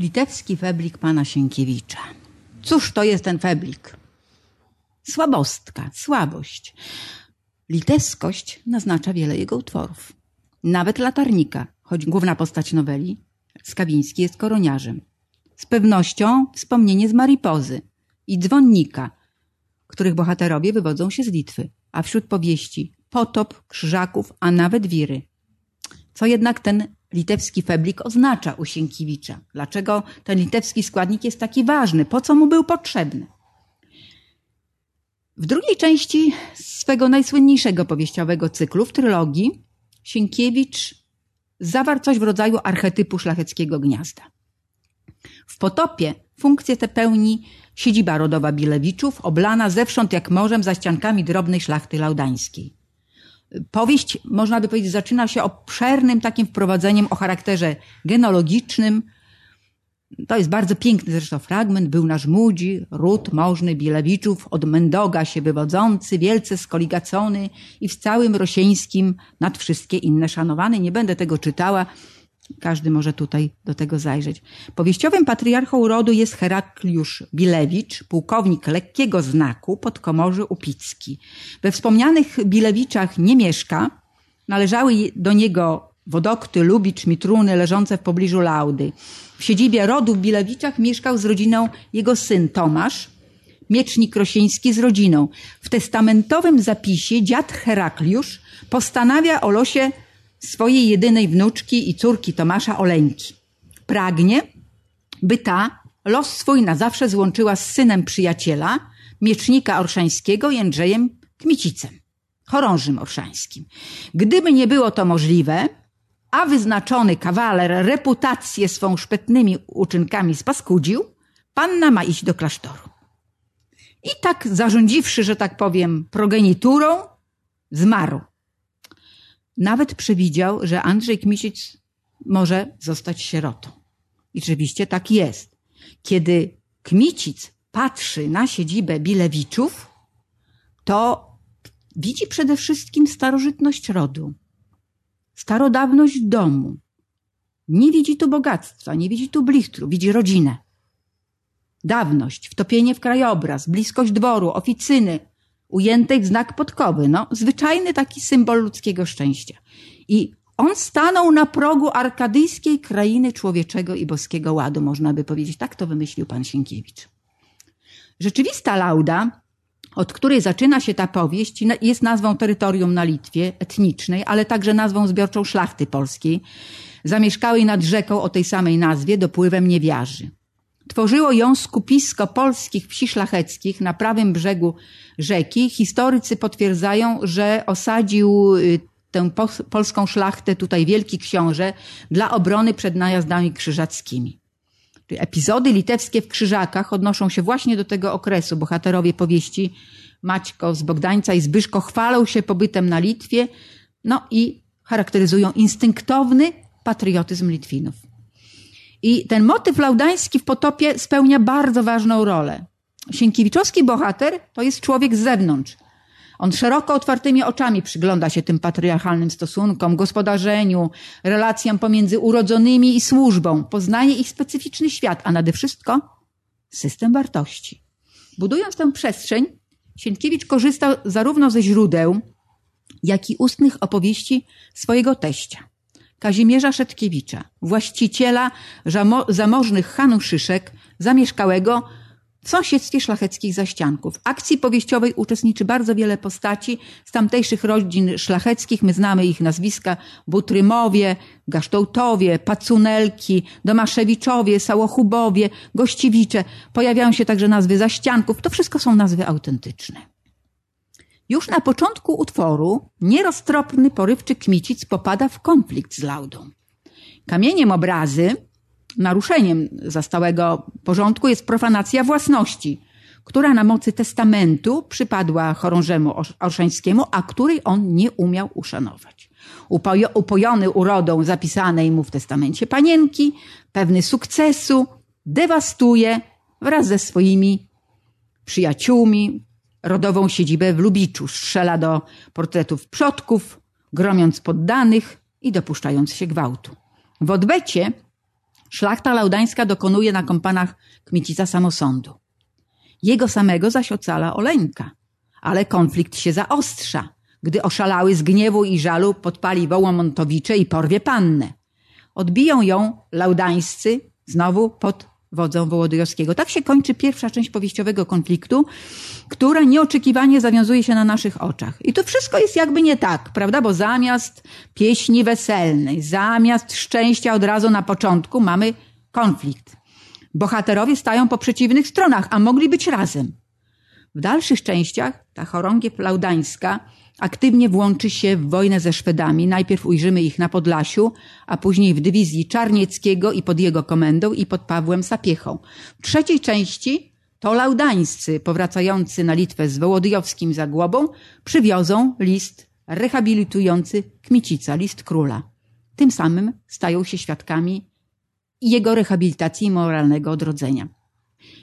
Litewski feblik pana Sienkiewicza. Cóż to jest ten feblik? Słabostka, słabość. Litewskość naznacza wiele jego utworów. Nawet latarnika, choć główna postać noweli, Skawiński jest koroniarzem. Z pewnością wspomnienie z Maripozy i dzwonnika, których bohaterowie wywodzą się z Litwy, a wśród powieści potop, krzyżaków, a nawet wiry. Co jednak ten litewski feblik oznacza u Sienkiewicza? Dlaczego ten litewski składnik jest taki ważny? Po co mu był potrzebny? W drugiej części swego najsłynniejszego powieściowego cyklu, w trylogii, Sienkiewicz zawarł coś w rodzaju archetypu szlacheckiego gniazda. W potopie funkcję tę pełni siedziba rodowa Bilewiczów, oblana zewsząd jak morzem za ściankami drobnej szlachty laudańskiej. Powieść, można by powiedzieć, zaczyna się obszernym takim wprowadzeniem o charakterze genealogicznym. To jest bardzo piękny zresztą fragment. Był nasz młodzi, ród możny Bielewiczów, od Mendoga się wywodzący, wielce skoligacony i w całym Rosieńskim nad wszystkie inne szanowany. Nie będę tego czytała. Każdy może tutaj do tego zajrzeć. Powieściowym patriarchą rodu jest Herakliusz Bilewicz, pułkownik lekkiego znaku pod Komorzy Upicki. We wspomnianych Bilewiczach nie mieszka. Należały do niego Wodokty, Lubicz, Mitruny leżące w pobliżu Laudy. W siedzibie rodu w Bilewiczach mieszkał z rodziną jego syn Tomasz, miecznik rosieński z rodziną. W testamentowym zapisie dziad Herakliusz postanawia o losie swojej jedynej wnuczki i córki Tomasza Oleńki. Pragnie, by ta los swój na zawsze złączyła z synem przyjaciela, miecznika orszańskiego Jędrzejem Kmicicem, chorążym orszańskim. Gdyby nie było to możliwe, a wyznaczony kawaler reputację swą szpetnymi uczynkami spaskudził, panna ma iść do klasztoru. I tak zarządziwszy, że tak powiem, progeniturą, zmarł. Nawet przewidział, że Andrzej Kmicic może zostać sierotą. I rzeczywiście tak jest. Kiedy Kmicic patrzy na siedzibę Bilewiczów, to widzi przede wszystkim starożytność rodu, starodawność domu. Nie widzi tu bogactwa, nie widzi tu blichtru, widzi rodzinę. Dawność, wtopienie w krajobraz, bliskość dworu, oficyny, ujętej w znak podkowy. No, zwyczajny taki symbol ludzkiego szczęścia. I on stanął na progu arkadyjskiej krainy człowieczego i boskiego ładu, można by powiedzieć. Tak to wymyślił pan Sienkiewicz. Rzeczywista Lauda, od której zaczyna się ta powieść, jest nazwą terytorium na Litwie, etnicznej, ale także nazwą zbiorczą szlachty polskiej, zamieszkałej nad rzeką o tej samej nazwie, dopływem niewiarzy. Tworzyło ją skupisko polskich wsi szlacheckich na prawym brzegu rzeki. Historycy potwierdzają, że osadził y, tę polską szlachtę tutaj wielki książę dla obrony przed najazdami krzyżackimi. Epizody litewskie w Krzyżakach odnoszą się właśnie do tego okresu. Bohaterowie powieści Maćko z Bogdańca i Zbyszko chwalą się pobytem na Litwie, no i charakteryzują instynktowny patriotyzm Litwinów. I ten motyw laudański w potopie spełnia bardzo ważną rolę. Sienkiewiczowski bohater to jest człowiek z zewnątrz. On szeroko otwartymi oczami przygląda się tym patriarchalnym stosunkom, gospodarzeniu, relacjom pomiędzy urodzonymi i służbą, poznaje ich specyficzny świat, a nade wszystko system wartości. Budując tę przestrzeń, Sienkiewicz korzystał zarówno ze źródeł, jak i ustnych opowieści swojego teścia. Kazimierza Szetkiewicza, właściciela zamożnych Hanuszyszek, zamieszkałego w sąsiedztwie szlacheckich zaścianków. W akcji powieściowej uczestniczy bardzo wiele postaci z tamtejszych rodzin szlacheckich. My znamy ich nazwiska Butrymowie, Gasztołtowie, Pacunelki, Domaszewiczowie, Sałochubowie, Gościwicze. Pojawiają się także nazwy zaścianków. To wszystko są nazwy autentyczne. Już na początku utworu nieroztropny porywczy Kmicic popada w konflikt z Laudą. Kamieniem obrazy, naruszeniem zastałego porządku jest profanacja własności, która na mocy testamentu przypadła chorążemu orszańskiemu, a której on nie umiał uszanować. upojony urodą zapisanej mu w testamencie panienki, pewny sukcesu, dewastuje wraz ze swoimi przyjaciółmi, rodową siedzibę w Lubiczu, strzela do portretów przodków, gromiąc poddanych i dopuszczając się gwałtu. W odwecie szlachta laudańska dokonuje na kompanach Kmicica samosądu. Jego samego zaś ocala Oleńka, ale konflikt się zaostrza, gdy oszalały z gniewu i żalu podpali Wołomontowicze i porwie pannę. Odbiją ją laudańscy znowu pod wodzą Wołodyjowskiego. Tak się kończy pierwsza część powieściowego konfliktu, która nieoczekiwanie zawiązuje się na naszych oczach. I to wszystko jest jakby nie tak, prawda? Bo zamiast pieśni weselnej, zamiast szczęścia od razu na początku mamy konflikt. Bohaterowie stają po przeciwnych stronach, a mogli być razem. W dalszych częściach ta chorągiew laudańska aktywnie włączy się w wojnę ze Szwedami. Najpierw ujrzymy ich na Podlasiu, a później w dywizji Czarnieckiego i pod jego komendą i pod Pawłem Sapiechą. W trzeciej części to laudańscy powracający na Litwę z Wołodyjowskim Zagłobą przywiozą list rehabilitujący Kmicica, list króla. Tym samym stają się świadkami jego rehabilitacji i moralnego odrodzenia.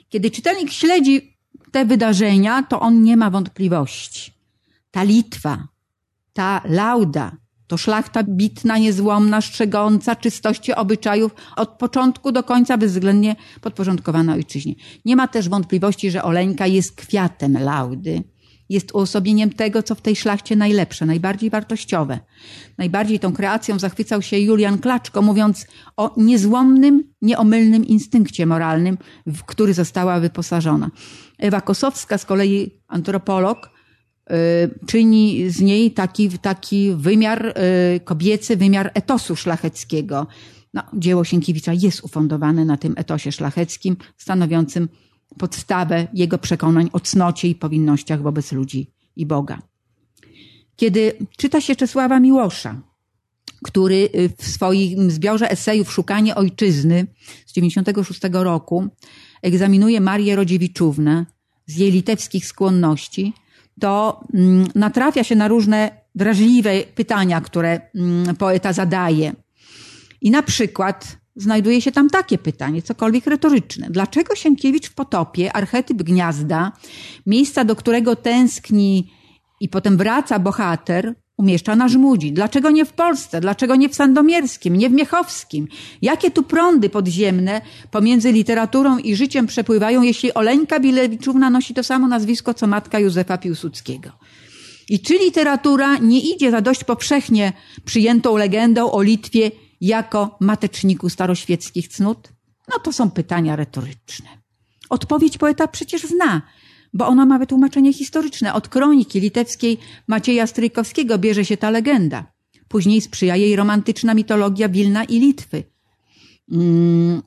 Kiedy czytelnik śledzi te wydarzenia, to on nie ma wątpliwości ta Litwa, ta Lauda, to szlachta bitna, niezłomna, strzegąca czystości obyczajów od początku do końca bezwzględnie podporządkowana ojczyźnie. Nie ma też wątpliwości, że Oleńka jest kwiatem Laudy. Jest uosobieniem tego, co w tej szlachcie najlepsze, najbardziej wartościowe. Najbardziej tą kreacją zachwycał się Julian Klaczko, mówiąc o niezłomnym, nieomylnym instynkcie moralnym, w który została wyposażona. Ewa Kosowska, z kolei antropolog, czyni z niej taki, taki wymiar y, kobiecy, wymiar etosu szlacheckiego. No, dzieło Sienkiewicza jest ufundowane na tym etosie szlacheckim, stanowiącym podstawę jego przekonań o cnocie i powinnościach wobec ludzi i Boga. Kiedy czyta się Czesława Miłosza, który y, w swoim zbiorze esejów Szukanie Ojczyzny z 96 roku egzaminuje Marię Rodziewiczównę z jej litewskich skłonności, to mm, natrafia się na różne drażliwe pytania, które mm, poeta zadaje. I na przykład znajduje się tam takie pytanie, cokolwiek retoryczne. Dlaczego Sienkiewicz w Potopie, archetyp gniazda, miejsca, do którego tęskni i potem wraca bohater, umieszcza na Żmudzi. Dlaczego nie w Polsce? Dlaczego nie w Sandomierskim? Nie w Miechowskim? Jakie tu prądy podziemne pomiędzy literaturą i życiem przepływają, jeśli Oleńka Bilewiczówna nosi to samo nazwisko, co matka Józefa Piłsudskiego? I czy literatura nie idzie za dość powszechnie przyjętą legendą o Litwie jako mateczniku staroświeckich cnót? No to są pytania retoryczne. Odpowiedź poeta przecież zna bo ona ma wytłumaczenie historyczne. Od kroniki litewskiej Macieja Stryjkowskiego bierze się ta legenda. Później sprzyja jej romantyczna mitologia Wilna i Litwy. Mm.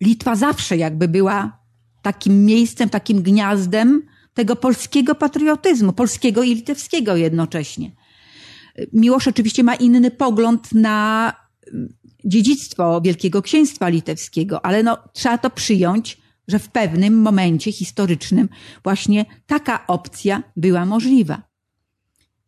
Litwa zawsze jakby była takim miejscem, takim gniazdem tego polskiego patriotyzmu, polskiego i litewskiego jednocześnie. Miłosz oczywiście ma inny pogląd na dziedzictwo Wielkiego Księstwa Litewskiego, ale no, trzeba to przyjąć, że w pewnym momencie historycznym właśnie taka opcja była możliwa.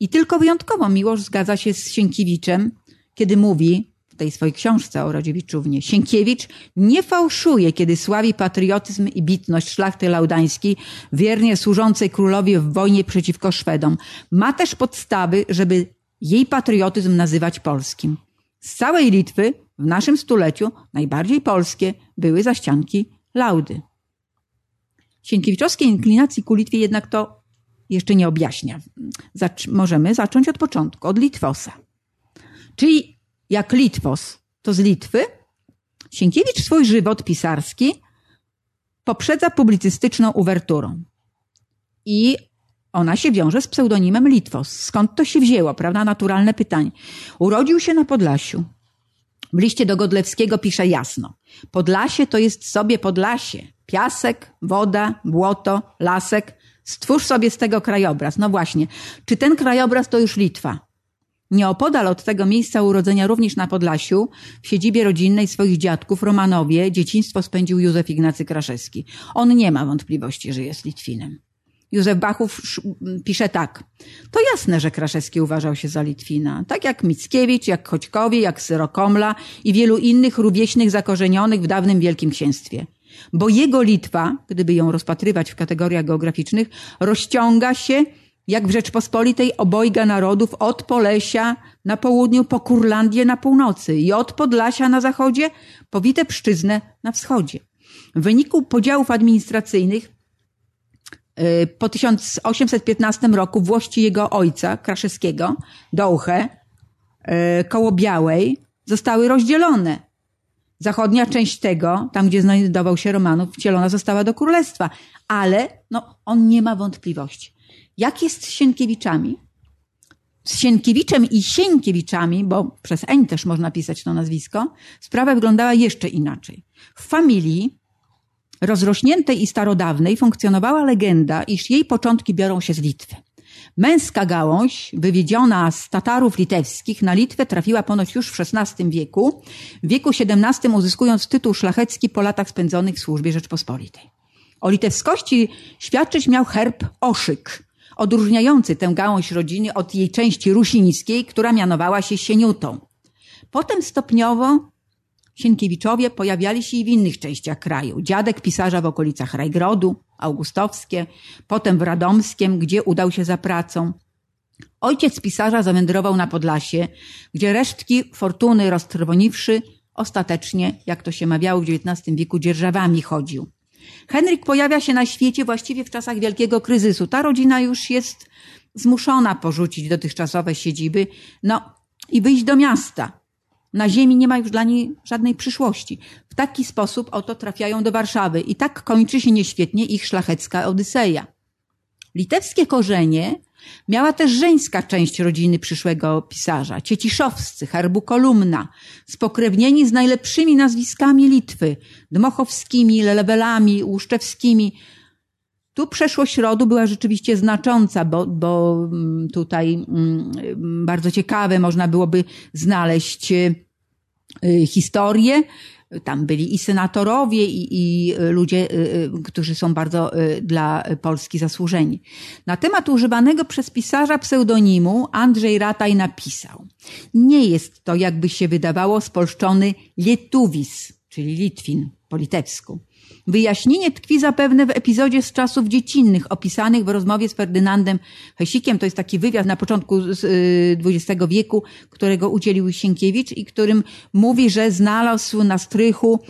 I tylko wyjątkowo Miłosz zgadza się z Sienkiewiczem, kiedy mówi w tej swojej książce o Rodziewiczównie. Sienkiewicz nie fałszuje, kiedy sławi patriotyzm i bitność szlachty laudańskiej, wiernie służącej królowi w wojnie przeciwko Szwedom. Ma też podstawy, żeby jej patriotyzm nazywać polskim. Z całej Litwy w naszym stuleciu najbardziej polskie były zaścianki Laudy. Sienkiewiczowskiej inklinacji ku Litwie jednak to jeszcze nie objaśnia. Możemy zacząć od początku, od Litwosa. Czyli jak Litwos to z Litwy, Sienkiewicz swój żywot pisarski poprzedza publicystyczną uwerturą. I ona się wiąże z pseudonimem Litwos. Skąd to się wzięło, prawda? Naturalne pytanie. Urodził się na Podlasiu. W liście do Godlewskiego pisze jasno. Podlasie to jest sobie Podlasie. Piasek, woda, błoto, lasek. Stwórz sobie z tego krajobraz. No właśnie, czy ten krajobraz to już Litwa? Nieopodal od tego miejsca urodzenia, również na Podlasiu, w siedzibie rodzinnej swoich dziadków, Romanowie, dzieciństwo spędził Józef Ignacy Kraszewski. On nie ma wątpliwości, że jest Litwinem. Józef Bachów pisze tak. To jasne, że Kraszewski uważał się za Litwina. Tak jak Mickiewicz, jak Choćkowie, jak Syrokomla i wielu innych rówieśnych zakorzenionych w dawnym Wielkim Księstwie. Bo jego Litwa, gdyby ją rozpatrywać w kategoriach geograficznych, rozciąga się jak w Rzeczpospolitej obojga narodów od Polesia na południu po Kurlandię na północy i od Podlasia na zachodzie po Witebszczyznę na wschodzie. W wyniku podziałów administracyjnych po 1815 roku włości jego ojca, Kraszewskiego, Dołchę, y, koło Białej, zostały rozdzielone. Zachodnia część tego, tam gdzie znajdował się Romanów, wcielona została do królestwa, ale no, on nie ma wątpliwości. Jak jest z Sienkiewiczami? Z Sienkiewiczem i Sienkiewiczami, bo przez N też można pisać to nazwisko, sprawa wyglądała jeszcze inaczej. W familii rozrośniętej i starodawnej funkcjonowała legenda, iż jej początki biorą się z Litwy. Męska gałąź, wywiedziona z Tatarów litewskich, na Litwę trafiła ponoć już w XVI wieku, w wieku XVII uzyskując tytuł szlachecki po latach spędzonych w służbie Rzeczpospolitej. O litewskości świadczyć miał herb Oszyk, odróżniający tę gałąź rodziny od jej części rusińskiej, która mianowała się Sieniutą. Potem stopniowo Sienkiewiczowie pojawiali się i w innych częściach kraju. Dziadek pisarza w okolicach Rajgrodu, Augustowskie, potem w Radomskiem, gdzie udał się za pracą. Ojciec pisarza zawędrował na Podlasie, gdzie resztki fortuny roztrwoniwszy, ostatecznie, jak to się mawiało w XIX wieku, dzierżawami chodził. Henryk pojawia się na świecie właściwie w czasach wielkiego kryzysu. Ta rodzina już jest zmuszona porzucić dotychczasowe siedziby, no i wyjść do miasta. Na ziemi nie ma już dla niej żadnej przyszłości. W taki sposób oto trafiają do Warszawy i tak kończy się nieświetnie ich szlachecka Odyseja. Litewskie korzenie miała też żeńska część rodziny przyszłego pisarza, Cieciszowscy, herbu Kolumna, spokrewnieni z najlepszymi nazwiskami Litwy, Dmochowskimi, Lelewelami, Łuszczewskimi. Tu przeszłość rodu była rzeczywiście znacząca, bo, bo mm, tutaj mm, bardzo ciekawe można byłoby znaleźć y, historię tam byli i senatorowie, i, i ludzie, y, y, którzy są bardzo y, dla Polski zasłużeni. Na temat używanego przez pisarza pseudonimu Andrzej Rataj napisał. Nie jest to, jakby się wydawało, spolszczony Lietuwis, czyli Litwin po litewsku. Wyjaśnienie tkwi zapewne w epizodzie z czasów dziecinnych opisanych w rozmowie z Ferdynandem Hesikiem. To jest taki wywiad na początku XX wieku, którego udzielił Sienkiewicz i którym mówi, że znalazł na strychu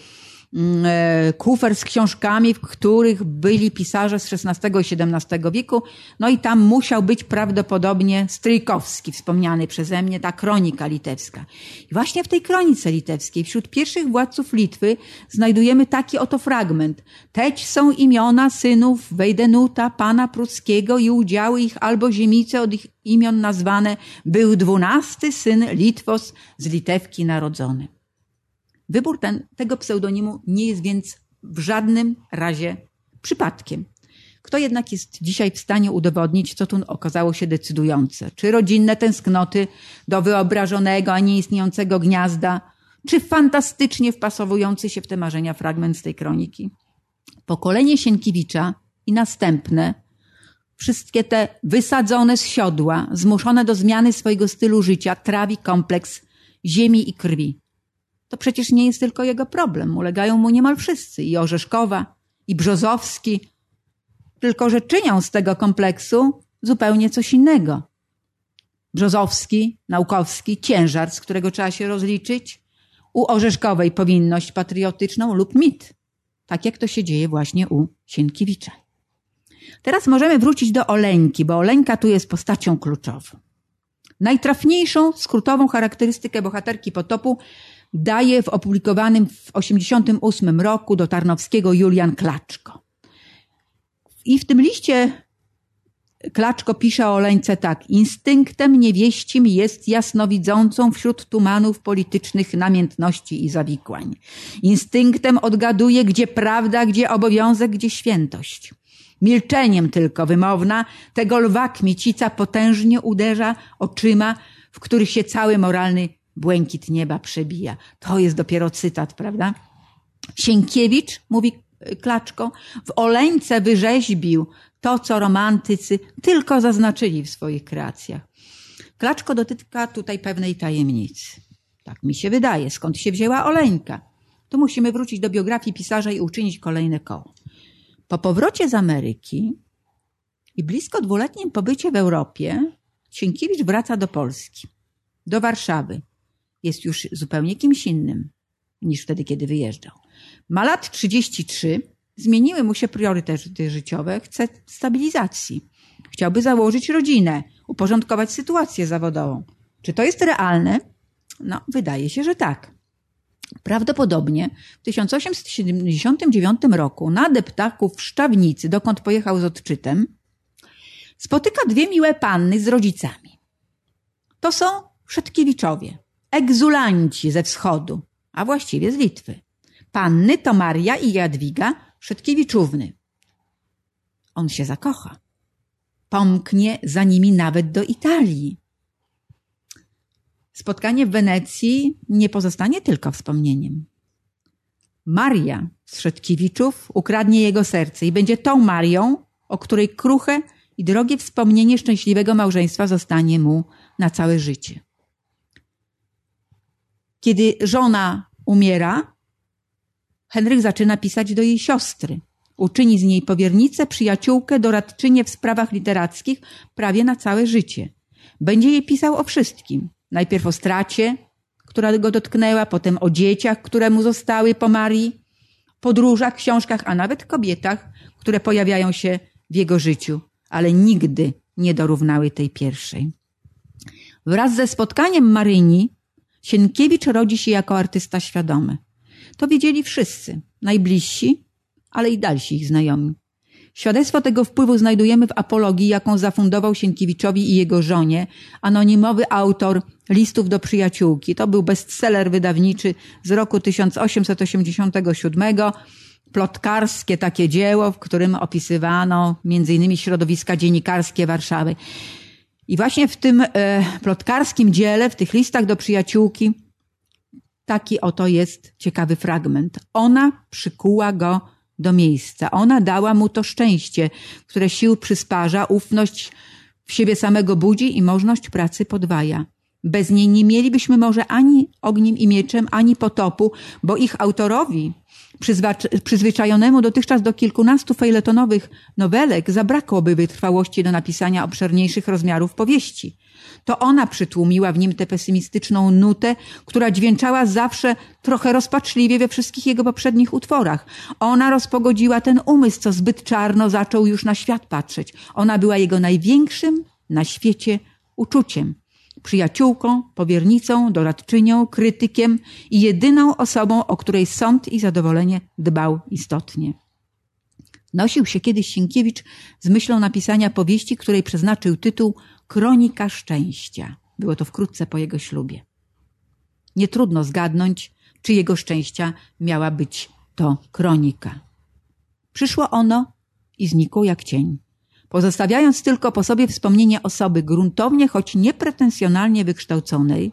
kufer z książkami, w których byli pisarze z XVI i XVII wieku. No i tam musiał być prawdopodobnie Stryjkowski, wspomniany przeze mnie, ta kronika litewska. I właśnie w tej kronice litewskiej, wśród pierwszych władców Litwy, znajdujemy taki oto fragment. Teć są imiona synów Wejdenuta, pana pruckiego i udziały ich albo ziemice od ich imion nazwane. Był dwunasty syn Litwos z Litewki narodzony. Wybór ten, tego pseudonimu nie jest więc w żadnym razie przypadkiem. Kto jednak jest dzisiaj w stanie udowodnić, co tu okazało się decydujące? Czy rodzinne tęsknoty do wyobrażonego, a nieistniejącego gniazda, czy fantastycznie wpasowujący się w te marzenia fragment z tej kroniki? Pokolenie Sienkiewicza i następne, wszystkie te wysadzone z siodła, zmuszone do zmiany swojego stylu życia, trawi kompleks ziemi i krwi to przecież nie jest tylko jego problem. Ulegają mu niemal wszyscy. I Orzeszkowa, i Brzozowski. Tylko, że czynią z tego kompleksu zupełnie coś innego. Brzozowski, Naukowski, ciężar, z którego trzeba się rozliczyć. U Orzeszkowej powinność patriotyczną lub mit. Tak jak to się dzieje właśnie u Sienkiewicza. Teraz możemy wrócić do Oleńki, bo Oleńka tu jest postacią kluczową. Najtrafniejszą, skrótową charakterystykę bohaterki potopu daje w opublikowanym w 1988 roku do Tarnowskiego Julian Klaczko. I w tym liście Klaczko pisze o Oleńce tak. Instynktem niewieścim jest jasnowidzącą wśród tumanów politycznych namiętności i zawikłań. Instynktem odgaduje, gdzie prawda, gdzie obowiązek, gdzie świętość. Milczeniem tylko wymowna tego lwa kmiecica potężnie uderza oczyma, w których się cały moralny błękit nieba przebija. To jest dopiero cytat, prawda? Sienkiewicz, mówi Klaczko, w Oleńce wyrzeźbił to, co romantycy tylko zaznaczyli w swoich kreacjach. Klaczko dotyka tutaj pewnej tajemnicy. Tak mi się wydaje, skąd się wzięła Oleńka. Tu musimy wrócić do biografii pisarza i uczynić kolejne koło. Po powrocie z Ameryki I blisko dwuletnim pobycie w Europie Sienkiewicz wraca do Polski, do Warszawy. Jest już zupełnie kimś innym niż wtedy, kiedy wyjeżdżał. Ma lat 33, zmieniły mu się priorytety życiowe, chce stabilizacji. Chciałby założyć rodzinę, uporządkować sytuację zawodową. Czy to jest realne? No, wydaje się, że tak. Prawdopodobnie w 1879 roku na deptaku w Szczawnicy, dokąd pojechał z odczytem, spotyka dwie miłe panny z rodzicami. To są Szetkiewiczowie, egzulanci ze wschodu, a właściwie z Litwy. Panny to Maria i Jadwiga Szetkiewiczówny. On się zakocha. Pomknie za nimi nawet do Italii. Spotkanie w Wenecji nie pozostanie tylko wspomnieniem. Maria z Szetkiewiczów ukradnie jego serce i będzie tą Marią, o której kruche i drogie wspomnienie szczęśliwego małżeństwa zostanie mu na całe życie. Kiedy żona umiera, Henryk zaczyna pisać do jej siostry. Uczyni z niej powiernicę, przyjaciółkę, doradczynię w sprawach literackich prawie na całe życie. Będzie jej pisał o wszystkim. Najpierw o stracie, która go dotknęła, potem o dzieciach, które mu zostały po Marii, podróżach, książkach, a nawet kobietach, które pojawiają się w jego życiu, ale nigdy nie dorównały tej pierwszej. Wraz ze spotkaniem Maryni Sienkiewicz rodzi się jako artysta świadomy. To wiedzieli wszyscy, najbliżsi, ale i dalsi ich znajomi. Świadectwo tego wpływu znajdujemy w apologii, jaką zafundował Sienkiewiczowi i jego żonie anonimowy autor listów do przyjaciółki. To był bestseller wydawniczy z roku 1887, plotkarskie takie dzieło, w którym opisywano innymi środowiska dziennikarskie Warszawy. I właśnie w tym e, plotkarskim dziele, w tych listach do przyjaciółki, taki oto jest ciekawy fragment. Ona przykuła go do miejsca. Ona dała mu to szczęście, które sił przysparza, ufność w siebie samego budzi i możność pracy podwaja. Bez niej nie mielibyśmy może ani ogniem i mieczem, ani potopu, bo ich autorowi, przyzwyczajonemu dotychczas do kilkunastu fejletonowych nowelek, zabrakłoby wytrwałości do napisania obszerniejszych rozmiarów powieści. To ona przytłumiła w nim tę pesymistyczną nutę, która dźwięczała zawsze trochę rozpaczliwie we wszystkich jego poprzednich utworach. Ona rozpogodziła ten umysł, co zbyt czarno zaczął już na świat patrzeć. Ona była jego największym na świecie uczuciem przyjaciółką, powiernicą, doradczynią, krytykiem i jedyną osobą, o której sąd i zadowolenie dbał istotnie. Nosił się kiedyś Sienkiewicz z myślą napisania powieści, której przeznaczył tytuł Kronika Szczęścia. Było to wkrótce po jego ślubie. Nie trudno zgadnąć, czy jego szczęścia miała być to kronika. Przyszło ono i znikło jak cień pozostawiając tylko po sobie wspomnienie osoby gruntownie, choć niepretensjonalnie wykształconej,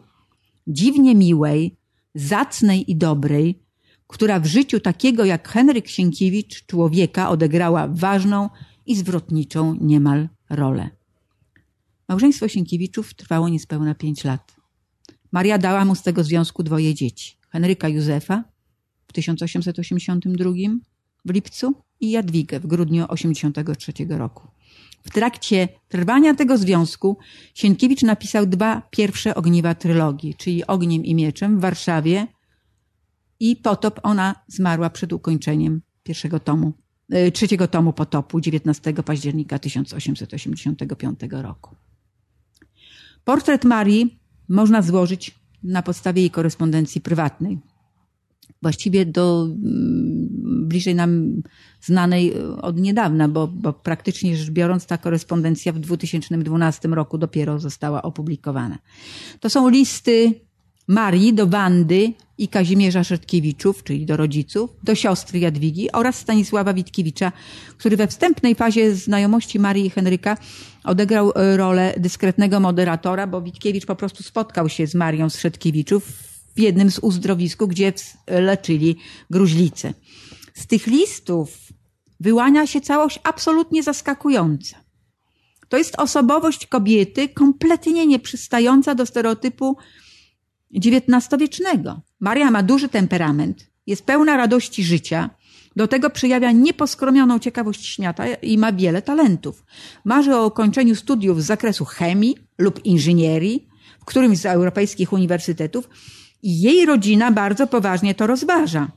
dziwnie miłej, zacnej i dobrej, która w życiu takiego jak Henryk Sienkiewicz, człowieka, odegrała ważną i zwrotniczą niemal rolę. Małżeństwo Sienkiewiczów trwało niespełna pięć lat. Maria dała mu z tego związku dwoje dzieci. Henryka Józefa w 1882 w lipcu i Jadwigę w grudniu 1983 roku. W trakcie trwania tego związku Sienkiewicz napisał dwa pierwsze ogniwa trylogii, czyli Ogniem i Mieczem w Warszawie i Potop. Ona zmarła przed ukończeniem pierwszego tomu, e, trzeciego tomu Potopu 19 października 1885 roku. Portret Marii można złożyć na podstawie jej korespondencji prywatnej właściwie do mm, bliżej nam znanej e, od niedawna, bo, bo praktycznie rzecz biorąc ta korespondencja w 2012 roku dopiero została opublikowana. To są listy Marii do Wandy i Kazimierza Szertkiewiczów, czyli do rodziców, do siostry Jadwigi oraz Stanisława Witkiewicza, który we wstępnej fazie znajomości Marii i Henryka odegrał e, rolę dyskretnego moderatora, bo Witkiewicz po prostu spotkał się z Marią z Szertkiewiczów w jednym z uzdrowisku, gdzie leczyli gruźlicę. Z tych listów wyłania się całość absolutnie zaskakująca. To jest osobowość kobiety kompletnie nieprzystająca do stereotypu XIX-wiecznego. Maria ma duży temperament, jest pełna radości życia, Do tego przejawia nieposkromioną ciekawość świata i ma wiele talentów. Marzy o ukończeniu studiów z zakresu chemii lub inżynierii w którymś z europejskich uniwersytetów i jej rodzina bardzo poważnie to rozważa.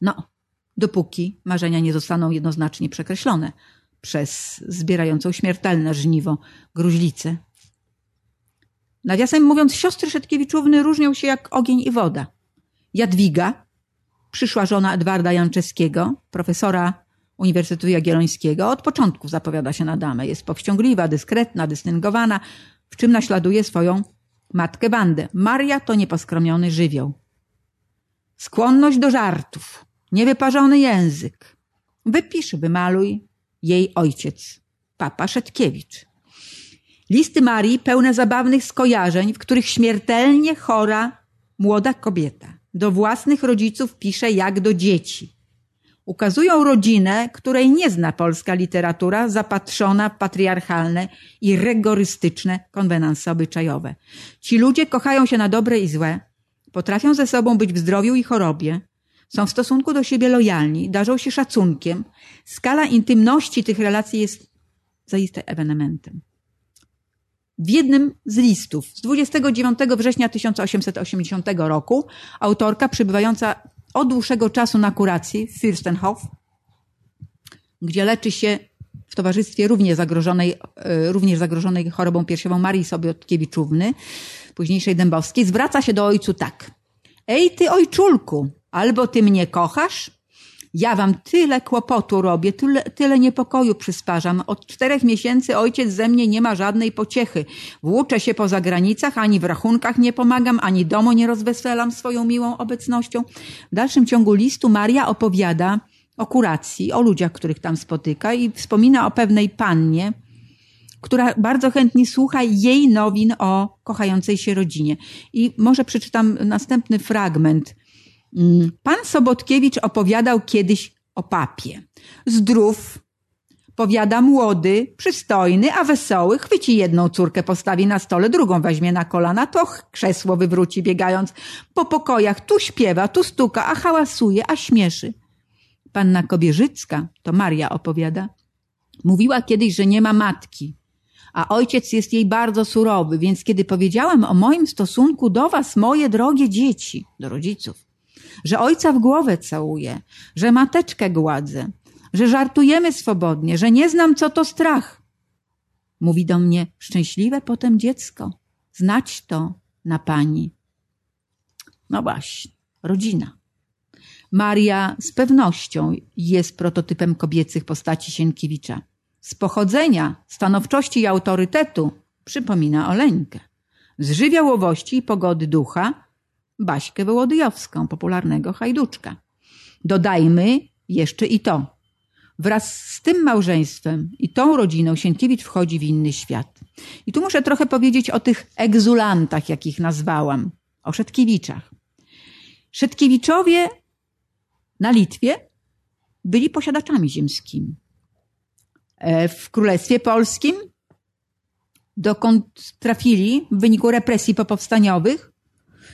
No, dopóki marzenia nie zostaną jednoznacznie przekreślone przez zbierającą śmiertelne żniwo gruźlicę. Nawiasem mówiąc, siostry Szetkiewiczówny różnią się jak ogień i woda. Jadwiga, przyszła żona Edwarda Janczewskiego, profesora Uniwersytetu Jagiellońskiego, od początku zapowiada się na damę. Jest powściągliwa, dyskretna, dystyngowana, w czym naśladuje swoją matkę bandę. Maria to nieposkromiony żywioł. Skłonność do żartów, niewyparzony język. Wypisz, wymaluj jej ojciec, papa Szetkiewicz. Listy Marii pełne zabawnych skojarzeń, w których śmiertelnie chora młoda kobieta do własnych rodziców pisze jak do dzieci. Ukazują rodzinę, której nie zna polska literatura, zapatrzona w patriarchalne i rygorystyczne konwenanse obyczajowe. Ci ludzie kochają się na dobre i złe, potrafią ze sobą być w zdrowiu i chorobie, są w stosunku do siebie lojalni, darzą się szacunkiem. Skala intymności tych relacji jest zaiste ewenementem. W jednym z listów z 29 września 1880 roku autorka przybywająca od dłuższego czasu na kuracji w Fürstenhof, gdzie leczy się w towarzystwie również zagrożonej, e, również zagrożonej chorobą piersiową Marii Sobiotkiewiczowy, późniejszej Dębowskiej, zwraca się do ojcu tak. Ej ty ojczulku, albo ty mnie kochasz, ja wam tyle kłopotu robię, tyle, tyle niepokoju przysparzam. Od czterech miesięcy ojciec ze mnie nie ma żadnej pociechy. Włóczę się po zagranicach, ani w rachunkach nie pomagam, ani domu nie rozweselam swoją miłą obecnością. W dalszym ciągu listu Maria opowiada o kuracji, o ludziach, których tam spotyka i wspomina o pewnej pannie, która bardzo chętnie słucha jej nowin o kochającej się rodzinie. I może przeczytam następny fragment – pan Sobotkiewicz opowiadał kiedyś o papie. Zdrów, powiada młody, przystojny, a wesoły, chwyci jedną córkę, postawi na stole, drugą weźmie na kolana, to krzesło wywróci biegając po pokojach, tu śpiewa, tu stuka, a hałasuje, a śmieszy. Panna Kobierzycka, to Maria opowiada, mówiła kiedyś, że nie ma matki, a ojciec jest jej bardzo surowy, więc kiedy powiedziałem o moim stosunku do was, moje drogie dzieci, do rodziców, że ojca w głowę całuję, że mateczkę gładzę, że żartujemy swobodnie, że nie znam, co to strach. Mówi do mnie, szczęśliwe potem dziecko, znać to na pani. No właśnie, rodzina. Maria z pewnością jest prototypem kobiecych postaci Sienkiewicza. Z pochodzenia, stanowczości i autorytetu przypomina Oleńkę. Z żywiołowości i pogody ducha Baśkę Wołodyjowską, popularnego hajduczka. Dodajmy jeszcze i to. Wraz z tym małżeństwem i tą rodziną Sienkiewicz wchodzi w inny świat. I tu muszę trochę powiedzieć o tych egzulantach, jakich nazwałam, o Szetkiewiczach. Szetkiewiczowie na Litwie byli posiadaczami ziemskimi. E, w Królestwie Polskim, dokąd trafili w wyniku represji popowstaniowych,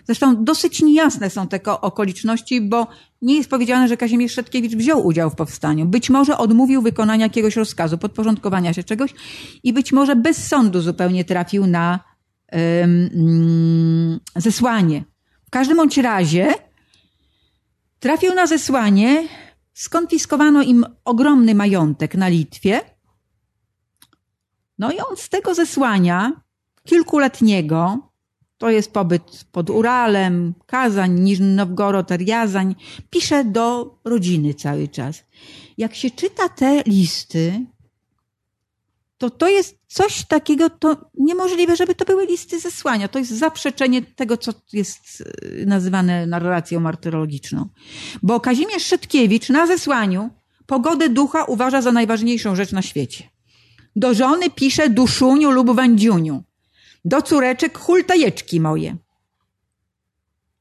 Zresztą dosyć niejasne są te okoliczności, bo nie jest powiedziane, że Kazimierz Szetkiewicz wziął udział w powstaniu. Być może odmówił wykonania jakiegoś rozkazu, podporządkowania się czegoś i być może bez sądu zupełnie trafił na um, zesłanie. W każdym bądź razie trafił na zesłanie, skonfiskowano im ogromny majątek na Litwie. No i on z tego zesłania kilkuletniego to jest pobyt pod Uralem, Kazań, Niżny Nowgorod, Riazań. Pisze do rodziny cały czas. Jak się czyta te listy, to to jest coś takiego, to niemożliwe, żeby to były listy zesłania. To jest zaprzeczenie tego, co jest e, nazywane narracją martyrologiczną. Bo Kazimierz Szetkiewicz na zesłaniu pogodę ducha uważa za najważniejszą rzecz na świecie. Do żony pisze duszuniu lub wędziuniu do córeczek hultajeczki moje.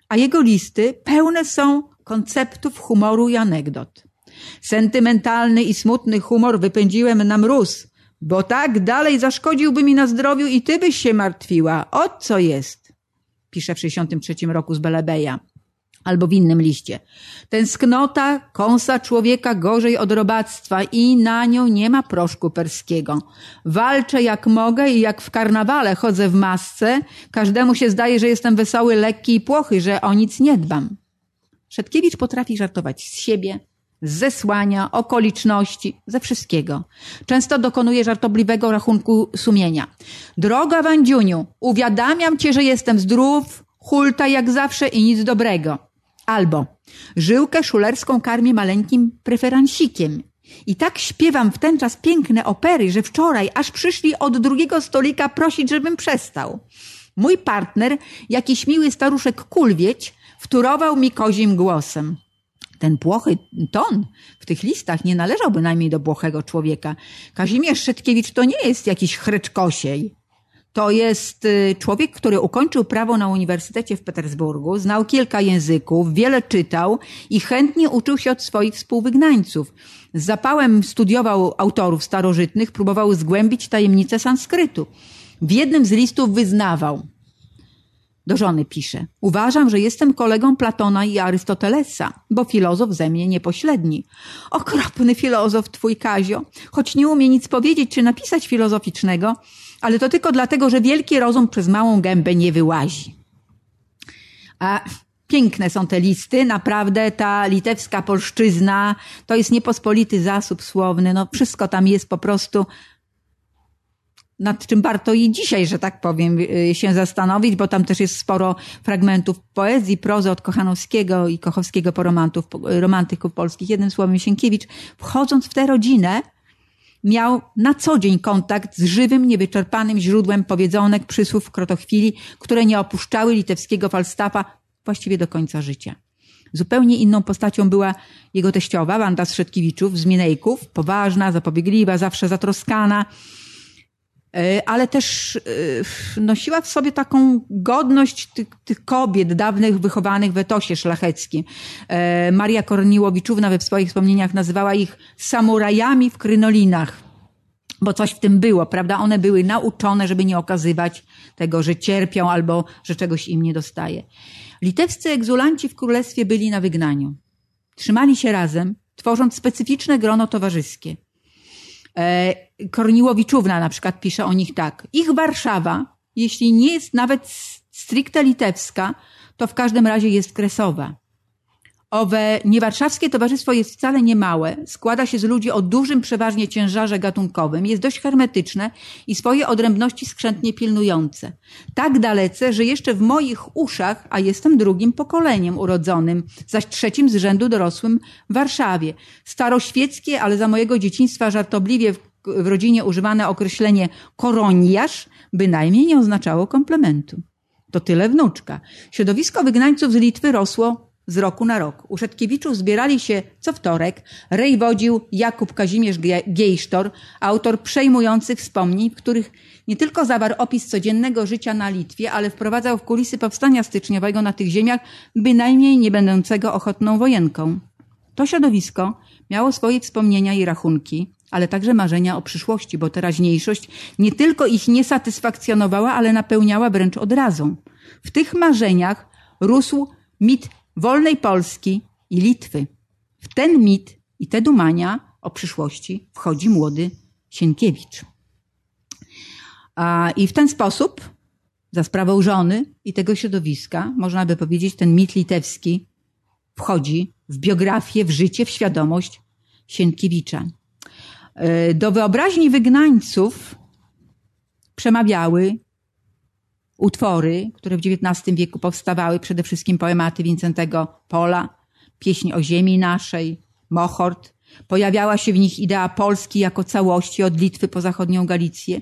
A jego listy pełne są konceptów humoru i anegdot. Sentymentalny i smutny humor wypędziłem na mróz, bo tak dalej zaszkodziłby mi na zdrowiu i ty byś się martwiła. O co jest? Pisze w 63 roku z Belebeja. Albo w innym liście. Tęsknota kąsa człowieka gorzej od robactwa i na nią nie ma proszku perskiego. Walczę jak mogę i jak w karnawale chodzę w masce, każdemu się zdaje, że jestem wesoły, lekki i płochy, że o nic nie dbam. Szedkiewicz potrafi żartować z siebie, z zesłania, okoliczności, ze wszystkiego. Często dokonuje żartobliwego rachunku sumienia. Droga Wandziuniu, uwiadamiam cię, że jestem zdrów, hulta jak zawsze i nic dobrego. Albo żyłkę szulerską karmię maleńkim preferansikiem. I tak śpiewam w ten czas piękne opery, że wczoraj aż przyszli od drugiego stolika prosić, żebym przestał. Mój partner, jakiś miły staruszek kulwieć, wturował mi kozim głosem. Ten płochy ton w tych listach nie należał bynajmniej do błochego człowieka. Kazimierz Szetkiewicz to nie jest jakiś chreczkosiej. To jest y, człowiek, który ukończył prawo na Uniwersytecie w Petersburgu, znał kilka języków, wiele czytał i chętnie uczył się od swoich współwygnańców. Z zapałem studiował autorów starożytnych, próbował zgłębić tajemnice sanskrytu. W jednym z listów wyznawał, do żony pisze. Uważam, że jestem kolegą Platona i Arystotelesa, bo filozof ze mnie niepośredni. Okropny filozof twój Kazio, choć nie umie nic powiedzieć czy napisać filozoficznego, ale to tylko dlatego, że wielki rozum przez małą gębę nie wyłazi. A piękne są te listy, naprawdę ta litewska polszczyzna to jest niepospolity zasób słowny, no wszystko tam jest po prostu nad czym warto i dzisiaj, że tak powiem, y, się zastanowić, bo tam też jest sporo fragmentów poezji, prozy od Kochanowskiego i Kochowskiego po romantów, romantyków polskich. Jednym słowem, Sienkiewicz, wchodząc w tę rodzinę, miał na co dzień kontakt z żywym, niewyczerpanym źródłem powiedzonek, przysłów, krotochwili, które nie opuszczały litewskiego falstafa właściwie do końca życia. Zupełnie inną postacią była jego teściowa, Wanda Strzetkiewiczów z Minejków, poważna, zapobiegliwa, zawsze zatroskana, ale też e, nosiła w sobie taką godność tych, tych, kobiet dawnych wychowanych w etosie szlacheckim. E, Maria Korniłowiczówna we swoich wspomnieniach nazywała ich samurajami w krynolinach, bo coś w tym było, prawda? One były nauczone, żeby nie okazywać tego, że cierpią albo że czegoś im nie dostaje. Litewscy egzulanci w królestwie byli na wygnaniu. Trzymali się razem, tworząc specyficzne grono towarzyskie. Korniłowiczówna na przykład pisze o nich tak. Ich Warszawa, jeśli nie jest nawet stricte litewska, to w każdym razie jest kresowa. Owe niewarszawskie towarzystwo jest wcale nie małe, składa się z ludzi o dużym przeważnie ciężarze gatunkowym, jest dość hermetyczne i swoje odrębności skrzętnie pilnujące. Tak dalece, że jeszcze w moich uszach, a jestem drugim pokoleniem urodzonym, zaś trzecim z rzędu dorosłym w Warszawie. Staroświeckie, ale za mojego dzieciństwa żartobliwie w, rodzinie używane określenie koroniarz bynajmniej nie oznaczało komplementu. To tyle wnuczka. Środowisko wygnańców z Litwy rosło z roku na rok. U Szetkiewiczów zbierali się co wtorek. Rej wodził Jakub Kazimierz Giejsztor, autor przejmujących wspomnień, w których nie tylko zawarł opis codziennego życia na Litwie, ale wprowadzał w kulisy powstania styczniowego na tych ziemiach, bynajmniej nie będącego ochotną wojenką. To środowisko miało swoje wspomnienia i rachunki, ale także marzenia o przyszłości, bo teraźniejszość nie tylko ich nie satysfakcjonowała, ale napełniała wręcz odrazą. W tych marzeniach rósł mit wolnej Polski i Litwy. W ten mit i te dumania o przyszłości wchodzi młody Sienkiewicz. I w ten sposób, za sprawą żony i tego środowiska, można by powiedzieć, ten mit litewski wchodzi w biografię, w życie, w świadomość Sienkiewicza. E, do wyobraźni wygnańców przemawiały utwory, które w XIX wieku powstawały, przede wszystkim poematy Wincentego Pola, pieśń o ziemi naszej, Mochort. Pojawiała się w nich idea Polski jako całości od Litwy po zachodnią Galicję.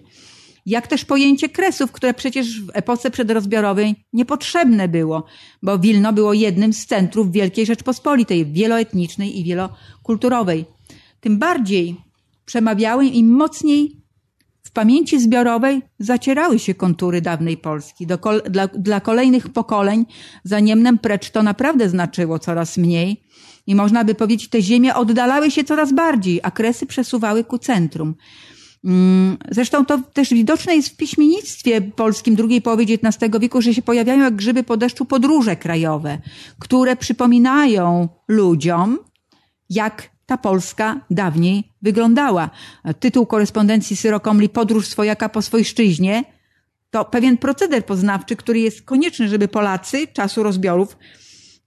Jak też pojęcie kresów, które przecież w epoce przedrozbiorowej niepotrzebne było, bo Wilno było jednym z centrów Wielkiej Rzeczpospolitej, wieloetnicznej i wielokulturowej. Tym bardziej przemawiały im mocniej w pamięci zbiorowej zacierały się kontury dawnej Polski. Kol dla, dla kolejnych pokoleń za Niemnem precz to naprawdę znaczyło coraz mniej i można by powiedzieć, te ziemie oddalały się coraz bardziej, a kresy przesuwały ku centrum. Mm, zresztą to też widoczne jest w piśmiennictwie polskim drugiej połowy XIX wieku, że się pojawiają jak grzyby po deszczu podróże krajowe, które przypominają ludziom, jak ta Polska dawniej wyglądała. Tytuł korespondencji Syrokomli Podróż swojaka po swojszczyźnie to pewien proceder poznawczy, który jest konieczny, żeby Polacy czasu rozbiorów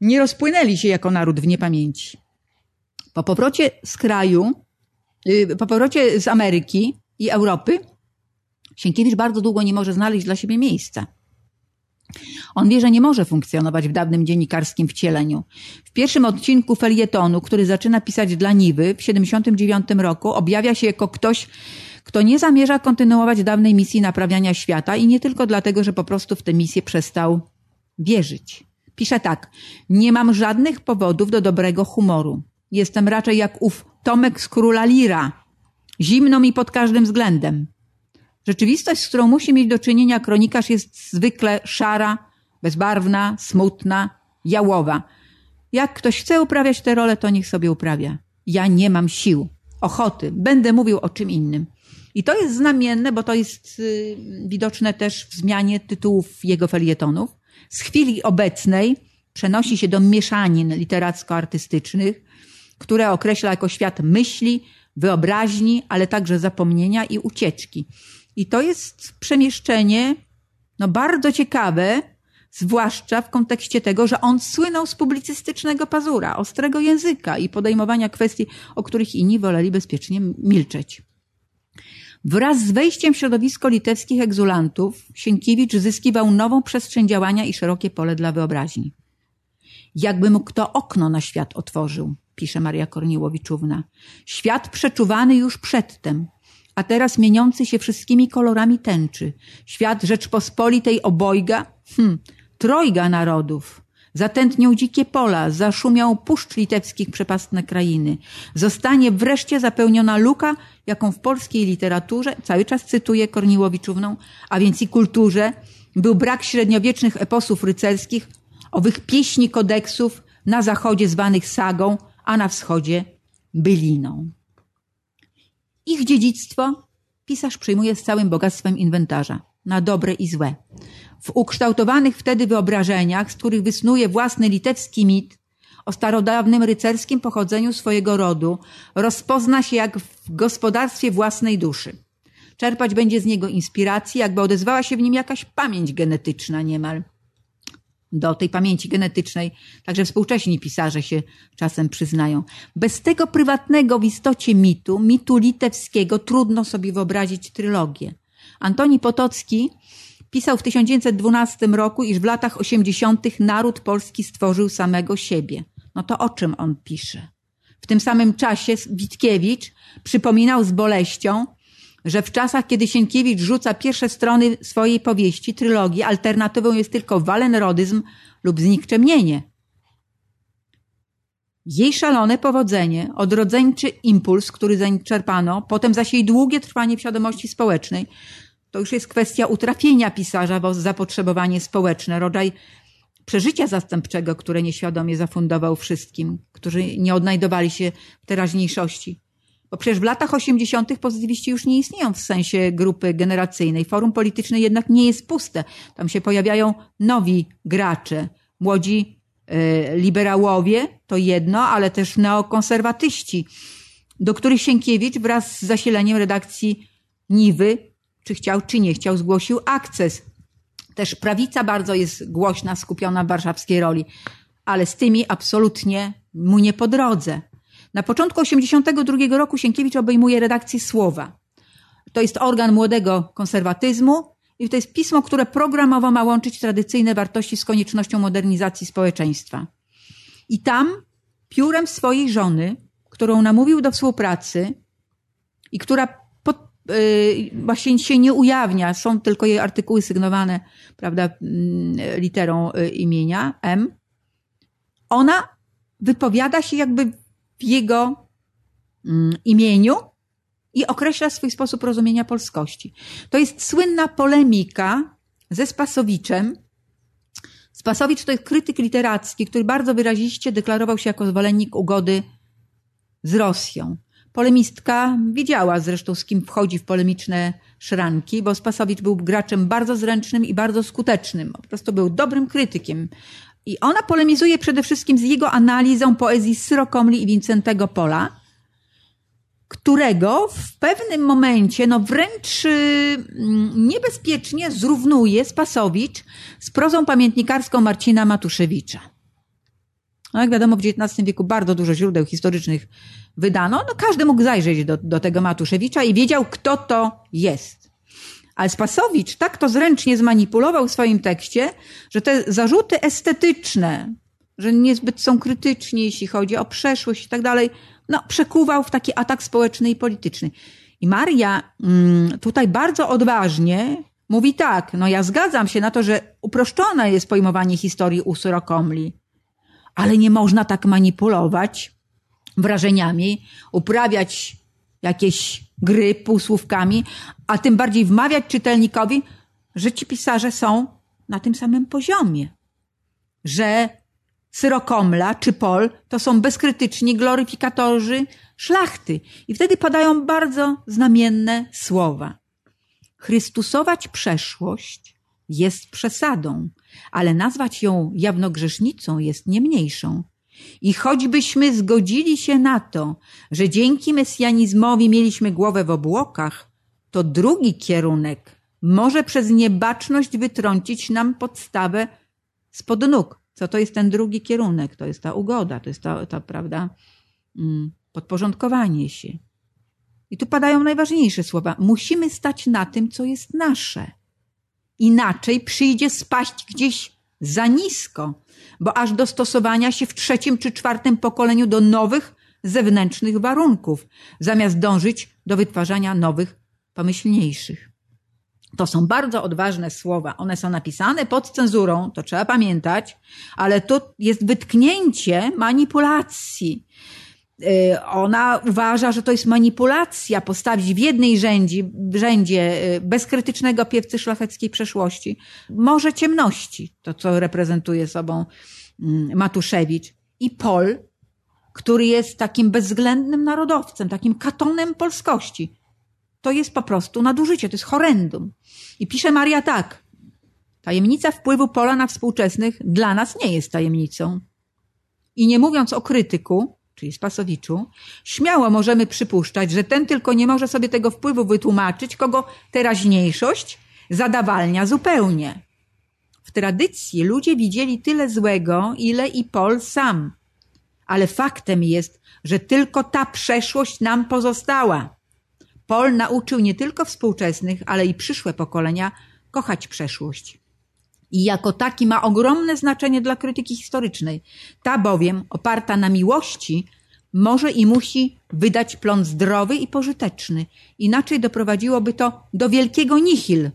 nie rozpłynęli się jako naród w niepamięci. Po powrocie z kraju, y, po powrocie z Ameryki i Europy, Sienkiewicz bardzo długo nie może znaleźć dla siebie miejsca. On wie, że nie może funkcjonować w dawnym dziennikarskim wcieleniu. W pierwszym odcinku felietonu, który zaczyna pisać dla Niwy w 79 roku, objawia się jako ktoś, kto nie zamierza kontynuować dawnej misji naprawiania świata i nie tylko dlatego, że po prostu w tę misję przestał wierzyć. Pisze tak: Nie mam żadnych powodów do dobrego humoru. Jestem raczej jak ów Tomek z króla Lira. Zimno mi pod każdym względem. Rzeczywistość, z którą musi mieć do czynienia kronikarz, jest zwykle szara, bezbarwna, smutna, jałowa. Jak ktoś chce uprawiać tę rolę, to niech sobie uprawia. Ja nie mam sił, ochoty, będę mówił o czym innym. I to jest znamienne, bo to jest y, widoczne też w zmianie tytułów jego felietonów. Z chwili obecnej przenosi się do mieszanin literacko-artystycznych, które określa jako świat myśli, wyobraźni, ale także zapomnienia i ucieczki. I to jest przemieszczenie no, bardzo ciekawe, zwłaszcza w kontekście tego, że on słynął z publicystycznego pazura, ostrego języka i podejmowania kwestii, o których inni woleli bezpiecznie milczeć. Wraz z wejściem w środowisko litewskich egzulantów Sienkiewicz zyskiwał nową przestrzeń działania i szerokie pole dla wyobraźni. Jakby mu kto okno na świat otworzył, pisze Maria Korniłowiczówna. Świat przeczuwany już przedtem, a teraz mieniący się wszystkimi kolorami tęczy. Świat Rzeczpospolitej obojga, hm, trojga narodów. Zatętnią dzikie pola, zaszumiał puszcz litewskich przepastne krainy. Zostanie wreszcie zapełniona luka, jaką w polskiej literaturze, cały czas cytuję Korniłowiczówną, a więc i kulturze, był brak średniowiecznych eposów rycerskich, owych pieśni kodeksów na zachodzie zwanych sagą, a na wschodzie byliną. Ich dziedzictwo pisarz przyjmuje z całym bogactwem inwentarza, na dobre i złe. W ukształtowanych wtedy wyobrażeniach, z których wysnuje własny litewski mit o starodawnym rycerskim pochodzeniu swojego rodu, rozpozna się jak w gospodarstwie własnej duszy. Czerpać będzie z niego inspiracji, jakby odezwała się w nim jakaś pamięć genetyczna niemal do tej pamięci genetycznej. Także współcześni pisarze się czasem przyznają. Bez tego prywatnego w istocie mitu, mitu litewskiego, trudno sobie wyobrazić trylogię. Antoni Potocki pisał w 1912 roku, iż w latach 80. naród polski stworzył samego siebie. No to o czym on pisze? W tym samym czasie Witkiewicz przypominał z boleścią, że w czasach, kiedy Sienkiewicz rzuca pierwsze strony swojej powieści, trylogii, alternatywą jest tylko walenrodyzm lub znikczemnienie. Jej szalone powodzenie, odrodzeńczy impuls, który zaczerpano, potem zaś jej długie trwanie w świadomości społecznej, to już jest kwestia utrafienia pisarza w zapotrzebowanie społeczne, rodzaj przeżycia zastępczego, które nieświadomie zafundował wszystkim, którzy nie odnajdowali się w teraźniejszości. Bo przecież w latach 80. pozytywiści już nie istnieją w sensie grupy generacyjnej. Forum polityczne jednak nie jest puste. Tam się pojawiają nowi gracze, młodzi y, liberałowie, to jedno, ale też neokonserwatyści, do których Sienkiewicz wraz z zasileniem redakcji Niwy, czy chciał, czy nie chciał, zgłosił akces. Też prawica bardzo jest głośna, skupiona w warszawskiej roli, ale z tymi absolutnie mu nie po drodze. Na początku 1982 roku Sienkiewicz obejmuje redakcję Słowa. To jest organ młodego konserwatyzmu i to jest pismo, które programowo ma łączyć tradycyjne wartości z koniecznością modernizacji społeczeństwa. I tam piórem swojej żony, którą namówił do współpracy i która pod, yy, właśnie się nie ujawnia, są tylko jej artykuły sygnowane prawda, yy, literą yy, imienia M, ona wypowiada się jakby w jego mm, imieniu i określa swój sposób rozumienia polskości. To jest słynna polemika ze Spasowiczem. Spasowicz to jest krytyk literacki, który bardzo wyraziście deklarował się jako zwolennik ugody z Rosją. polemistka wiedziała zresztą, z kim wchodzi w polemiczne szranki, bo Spasowicz był graczem bardzo zręcznym i bardzo skutecznym. Po prostu był dobrym krytykiem. I ona polemizuje przede wszystkim z jego analizą poezji Syrokomli i Wincentego Pola, którego w pewnym momencie, no wręcz mm, niebezpiecznie zrównuje Spasowicz z prozą pamiętnikarską Marcina Matuszewicza. No jak wiadomo, w XIX wieku bardzo dużo źródeł historycznych wydano. No każdy mógł zajrzeć do, do tego Matuszewicza i wiedział, kto to jest. Ale Spasowicz tak to zręcznie zmanipulował w swoim tekście, że te zarzuty estetyczne, że niezbyt są krytyczni, jeśli chodzi o przeszłość i tak dalej, no, przekuwał w taki atak społeczny i polityczny. I Maria mm, tutaj bardzo odważnie mówi tak, no ja zgadzam się na to, że uproszczone jest pojmowanie historii u Syrokomli, ale nie można tak manipulować wrażeniami, uprawiać jakieś gry półsłówkami, a tym bardziej wmawiać czytelnikowi, że ci pisarze są na tym samym poziomie. Że Syrokomla czy Pol to są bezkrytyczni gloryfikatorzy szlachty. I wtedy padają bardzo znamienne słowa. Chrystusować przeszłość jest przesadą, ale nazwać ją jawnogrzesznicą jest nie mniejszą. I choćbyśmy zgodzili się na to, że dzięki mesjanizmowi mieliśmy głowę w obłokach, to drugi kierunek może przez niebaczność wytrącić nam podstawę spod nóg. Co to jest ten drugi kierunek? To jest ta ugoda, to jest ta, ta prawda, mm, podporządkowanie się. I tu padają najważniejsze słowa. Musimy stać na tym, co jest nasze. Inaczej przyjdzie spaść gdzieś za nisko, bo aż do stosowania się w trzecim czy czwartym pokoleniu do nowych zewnętrznych warunków, zamiast dążyć do wytwarzania nowych, pomyślniejszych. To są bardzo odważne słowa. One są napisane pod cenzurą, to trzeba pamiętać, ale to jest wytknięcie manipulacji. Y, ona uważa, że to jest manipulacja postawić w jednej rzędzie, rzędzie y, bezkrytycznego piewcy szlacheckiej przeszłości, może ciemności, to co reprezentuje sobą mm, Matuszewicz, i Pol, który jest takim bezwzględnym narodowcem, takim katonem polskości. To jest po prostu nadużycie, to jest horrendum. I pisze Maria tak. Tajemnica wpływu Pola na współczesnych dla nas nie jest tajemnicą. I nie mówiąc o krytyku, czyli Spasowiczu, śmiało możemy przypuszczać, że ten tylko nie może sobie tego wpływu wytłumaczyć, kogo teraźniejszość zadawalnia zupełnie. W tradycji ludzie widzieli tyle złego, ile i Pol sam. Ale faktem jest, że tylko ta przeszłość nam pozostała. Pol nauczył nie tylko współczesnych, ale i przyszłe pokolenia kochać przeszłość i jako taki ma ogromne znaczenie dla krytyki historycznej. Ta bowiem, oparta na miłości, może i musi wydać plon zdrowy i pożyteczny. Inaczej doprowadziłoby to do wielkiego nihil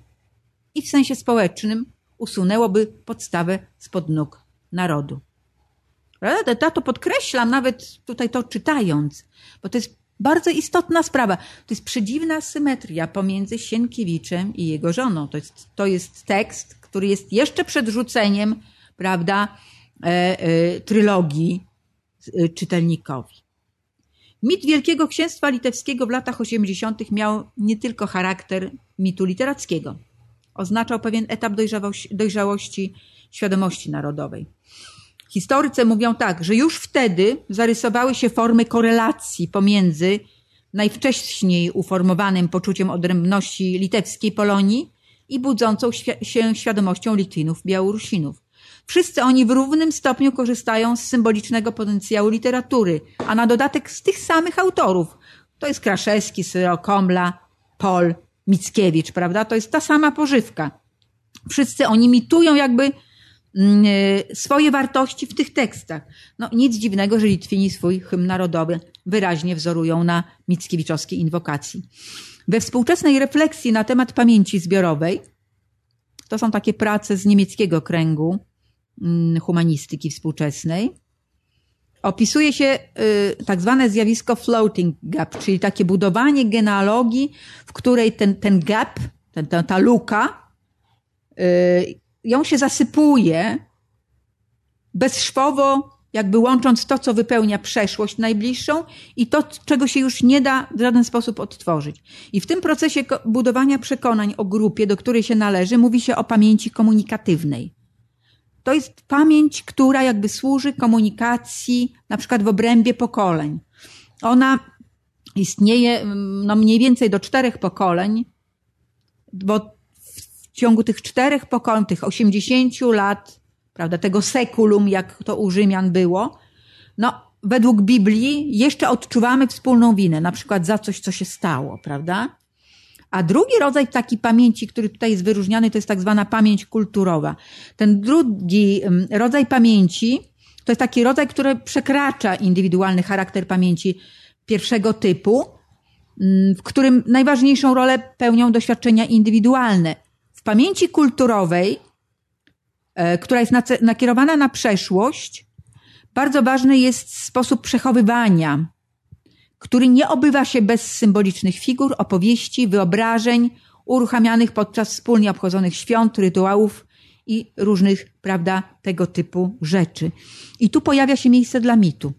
i w sensie społecznym usunęłoby podstawę spod nóg narodu. Ja to podkreślam nawet tutaj to czytając, bo to jest bardzo istotna sprawa. To jest przedziwna symetria pomiędzy Sienkiewiczem i jego żoną. To jest, to jest tekst, który jest jeszcze przed rzuceniem, prawda, e, e, trylogii e, czytelnikowi. Mit Wielkiego Księstwa Litewskiego w latach 80. miał nie tylko charakter mitu literackiego. Oznaczał pewien etap dojrzałości, dojrzałości świadomości narodowej. Historycy mówią tak, że już wtedy zarysowały się formy korelacji pomiędzy najwcześniej uformowanym poczuciem odrębności litewskiej Polonii i budzącą się świadomością Litwinów, Białorusinów. Wszyscy oni w równym stopniu korzystają z symbolicznego potencjału literatury, a na dodatek z tych samych autorów. To jest Kraszewski, Syro, Komla, Pol, Mickiewicz, prawda? To jest ta sama pożywka. Wszyscy oni mitują jakby swoje wartości w tych tekstach. No nic dziwnego, że Litwini swój hymn narodowy wyraźnie wzorują na mickiewiczowskiej inwokacji. We współczesnej refleksji na temat pamięci zbiorowej, to są takie prace z niemieckiego kręgu mm, humanistyki współczesnej, opisuje się y, tak zwane zjawisko floating gap, czyli takie budowanie genealogii, w której ten, ten gap, ten, ta, ta luka, y, ją się zasypuje bezszwowo jakby łącząc to, co wypełnia przeszłość najbliższą i to, czego się już nie da w żaden sposób odtworzyć. I w tym procesie budowania przekonań o grupie, do której się należy, mówi się o pamięci komunikatywnej. To jest pamięć, która jakby służy komunikacji, na przykład w obrębie pokoleń. Ona istnieje no, mniej więcej do czterech pokoleń, bo w ciągu tych czterech pokoleń, tych 80 lat, prawda, tego sekulum, jak to u Rzymian było, no, według Biblii jeszcze odczuwamy wspólną winę, na przykład za coś, co się stało, prawda? A drugi rodzaj takiej pamięci, który tutaj jest wyróżniany, to jest tak zwana pamięć kulturowa. Ten drugi rodzaj pamięci to jest taki rodzaj, który przekracza indywidualny charakter pamięci pierwszego typu, w którym najważniejszą rolę pełnią doświadczenia indywidualne. W pamięci kulturowej, e, która jest nakierowana na przeszłość, bardzo ważny jest sposób przechowywania który nie obywa się bez symbolicznych figur, opowieści, wyobrażeń, uruchamianych podczas wspólnie obchodzonych świąt, rytuałów i różnych, prawda, tego typu rzeczy. I tu pojawia się miejsce dla mitu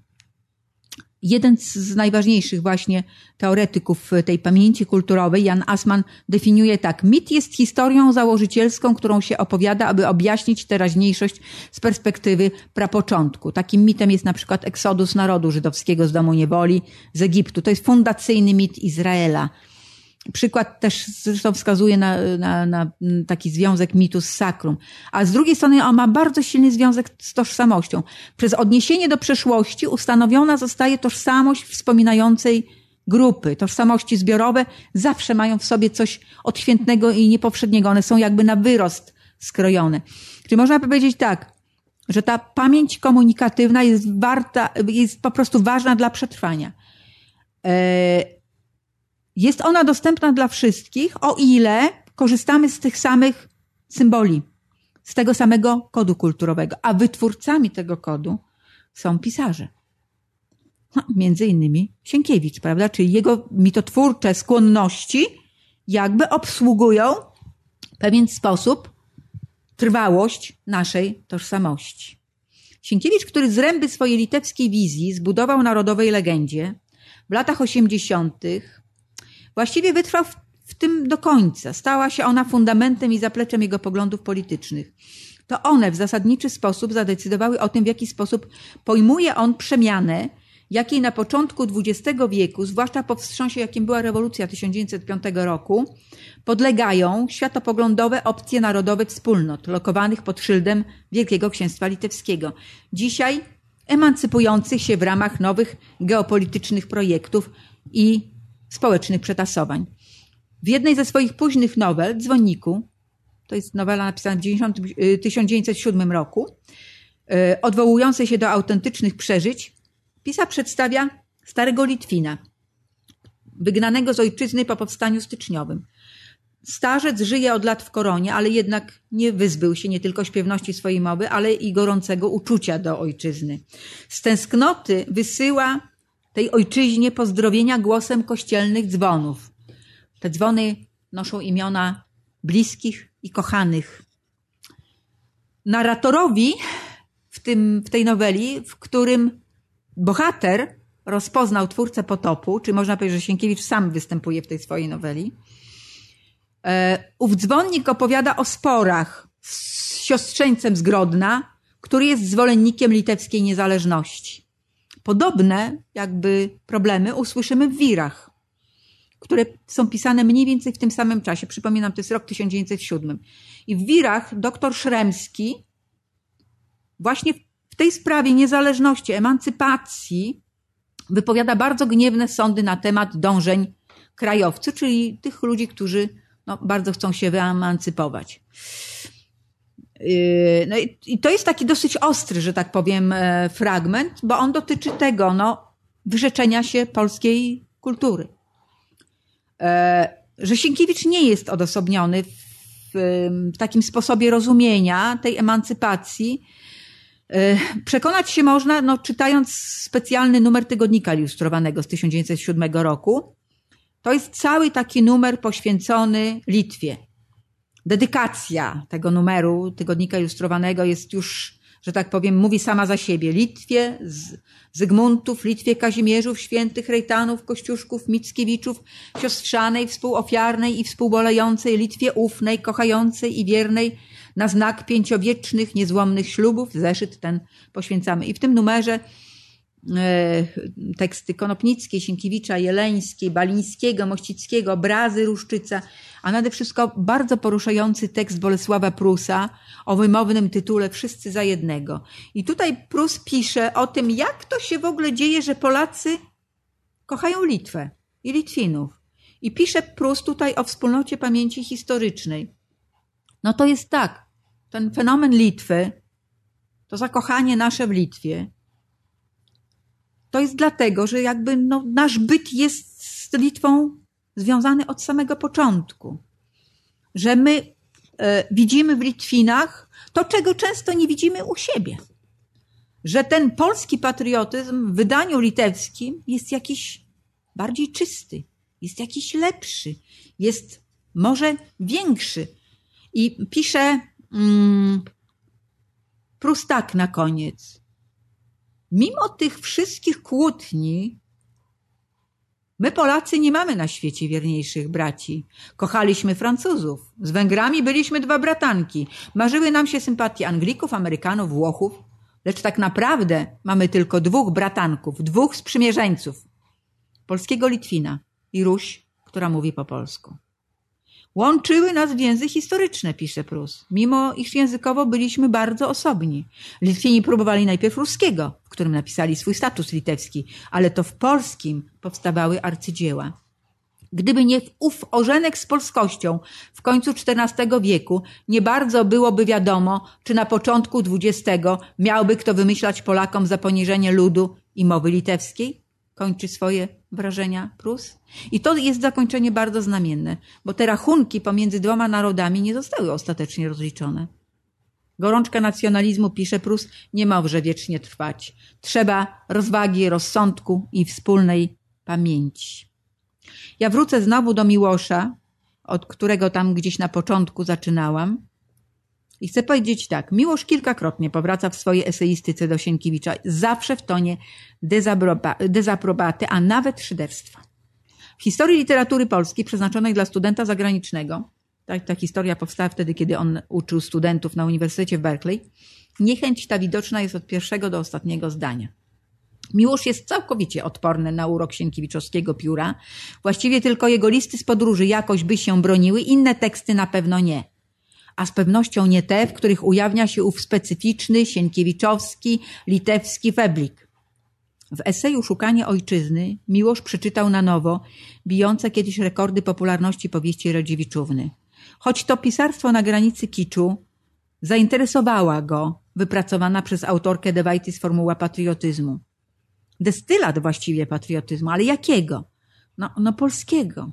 jeden z najważniejszych właśnie teoretyków tej pamięci kulturowej, Jan Asman, definiuje tak. Mit jest historią założycielską, którą się opowiada, aby objaśnić teraźniejszość z perspektywy prapoczątku. Takim mitem jest na przykład eksodus narodu żydowskiego z domu niewoli z Egiptu. To jest fundacyjny mit Izraela. Przykład też zresztą wskazuje na, na, na, taki związek mitu z sakrum. A z drugiej strony on ma bardzo silny związek z tożsamością. Przez odniesienie do przeszłości ustanowiona zostaje tożsamość wspominającej grupy. Tożsamości zbiorowe zawsze mają w sobie coś odświętnego i niepowszedniego. One są jakby na wyrost skrojone. Czyli można powiedzieć tak, że ta pamięć komunikatywna jest warta, jest po prostu ważna dla przetrwania. Jest ona dostępna dla wszystkich, o ile korzystamy z tych samych symboli, z tego samego kodu kulturowego, a wytwórcami tego kodu są pisarze. No, między innymi Sienkiewicz, prawda? Czyli jego mitotwórcze skłonności jakby obsługują w pewien sposób trwałość naszej tożsamości. Sienkiewicz, który z ręby swojej litewskiej wizji zbudował narodowej legendzie, w latach 80. Właściwie wytrwał w, w tym do końca. Stała się ona fundamentem i zapleczem jego poglądów politycznych. To one w zasadniczy sposób zadecydowały o tym, w jaki sposób pojmuje on przemianę, jakiej na początku XX wieku, zwłaszcza po wstrząsie, jakim była rewolucja 1905 roku, podlegają światopoglądowe opcje narodowe wspólnot, lokowanych pod szyldem Wielkiego Księstwa Litewskiego. Dzisiaj emancypujących się w ramach nowych geopolitycznych projektów i społecznych przetasowań. W jednej ze swoich późnych nowel, Dzwonniku, to jest nowela napisana w 90, 1907 y, roku, y, odwołującej się do autentycznych przeżyć, pisarz przedstawia starego Litwina, wygnanego z ojczyzny po powstaniu styczniowym. Starzec żyje od lat w koronie, ale jednak nie wyzbył się nie tylko śpiewności swojej mowy, ale i gorącego uczucia do ojczyzny. Z tęsknoty wysyła tej ojczyźnie pozdrowienia głosem kościelnych dzwonów. Te dzwony noszą imiona bliskich i kochanych. Narratorowi w, tym, w tej noweli, w którym bohater rozpoznał twórcę potopu, czy można powiedzieć, że Sienkiewicz sam występuje w tej swojej noweli, e, ów dzwonnik opowiada o sporach z siostrzeńcem z Grodna, który jest zwolennikiem litewskiej niezależności. Podobne jakby problemy usłyszymy w wirach, które są pisane mniej więcej w tym samym czasie. Przypominam, to jest rok 1907. I w wirach doktor Szremski właśnie w tej sprawie niezależności, emancypacji wypowiada bardzo gniewne sądy na temat dążeń krajowców, czyli tych ludzi, którzy no, bardzo chcą się wyemancypować. Yy, no i to jest taki dosyć ostry, że tak powiem, e, fragment, bo on dotyczy tego, no, wyrzeczenia się polskiej kultury. E, że Sienkiewicz nie jest odosobniony w, w takim sposobie rozumienia tej emancypacji. E, przekonać się można, no, czytając specjalny numer tygodnika ilustrowanego z 1907 roku. To jest cały taki numer poświęcony Litwie dedykacja tego numeru tygodnika ilustrowanego jest już że tak powiem, mówi sama za siebie. Litwie, Zygmuntów, Litwie Kazimierzów, świętych Rejtanów, Kościuszków, Mickiewiczów, siostrzanej, współofiarnej i współbolejącej, Litwie ufnej, kochającej i wiernej, na znak pięciowiecznych, niezłomnych ślubów. Zeszyt ten poświęcamy. I w tym numerze teksty Konopnickiej, Sienkiewicza, Jeleńskiej, Balińskiego, Mościckiego, obrazy Ruszczyca, a nade wszystko bardzo poruszający tekst Bolesława Prusa o wymownym tytule Wszyscy za jednego. I tutaj Prus pisze o tym, jak to się w ogóle dzieje, że Polacy kochają Litwę i Litwinów. I pisze Prus tutaj o wspólnocie pamięci historycznej. No to jest tak, ten fenomen Litwy, to zakochanie nasze w Litwie, to jest dlatego, że jakby no, nasz byt jest z Litwą związany od samego początku. Że my e, widzimy w Litwinach to, czego często nie widzimy u siebie. Że ten polski patriotyzm w wydaniu litewskim jest jakiś bardziej czysty, jest jakiś lepszy, jest może większy. I pisze mm, Prustak na koniec. Mimo tych wszystkich kłótni, My Polacy nie mamy na świecie wierniejszych braci. Kochaliśmy Francuzów. Z Węgrami byliśmy dwa bratanki. Marzyły nam się sympatie Anglików, Amerykanów, Włochów. Lecz tak naprawdę mamy tylko dwóch bratanków, dwóch sprzymierzeńców. Polskiego Litwina i Ruś, która mówi po polsku. Łączyły nas więzy historyczne, pisze Prus, mimo iż językowo byliśmy bardzo osobni. Litwini próbowali najpierw ruskiego, w którym napisali swój status litewski, ale to w polskim powstawały arcydzieła. Gdyby nie ów ożenek z polskością w końcu XIV wieku, nie bardzo byłoby wiadomo, czy na początku XX miałby kto wymyślać Polakom za poniżenie ludu i mowy litewskiej? Kończy swoje wrażenia Prus. I to jest zakończenie bardzo znamienne, bo te rachunki pomiędzy dwoma narodami nie zostały ostatecznie rozliczone. Gorączka nacjonalizmu, pisze Prus, nie może wiecznie trwać. Trzeba rozwagi, rozsądku i wspólnej pamięci. Ja wrócę znowu do Miłosza, od którego tam gdzieś na początku zaczynałam. I chcę powiedzieć tak, Miłosz kilkakrotnie powraca w swojej eseistyce do Sienkiewicza, zawsze w tonie dezaprobaty, a nawet szyderstwa. W historii literatury polskiej przeznaczonej dla studenta zagranicznego, tak, ta historia powstała wtedy, kiedy on uczył studentów na Uniwersytecie w Berkeley, niechęć ta widoczna jest od pierwszego do ostatniego zdania. Miłosz jest całkowicie odporny na urok Sienkiewiczowskiego pióra. Właściwie tylko jego listy z podróży jakoś by się broniły, inne teksty na pewno nie a z pewnością nie te, w których ujawnia się ów specyficzny, sienkiewiczowski, litewski feblik. W eseju Szukanie Ojczyzny Miłosz przeczytał na nowo bijące kiedyś rekordy popularności powieści Radziewiczówny. Choć to pisarstwo na granicy kiczu, zainteresowała go wypracowana przez autorkę Dewajtis formuła patriotyzmu. Destylat właściwie patriotyzmu, ale jakiego? No, no polskiego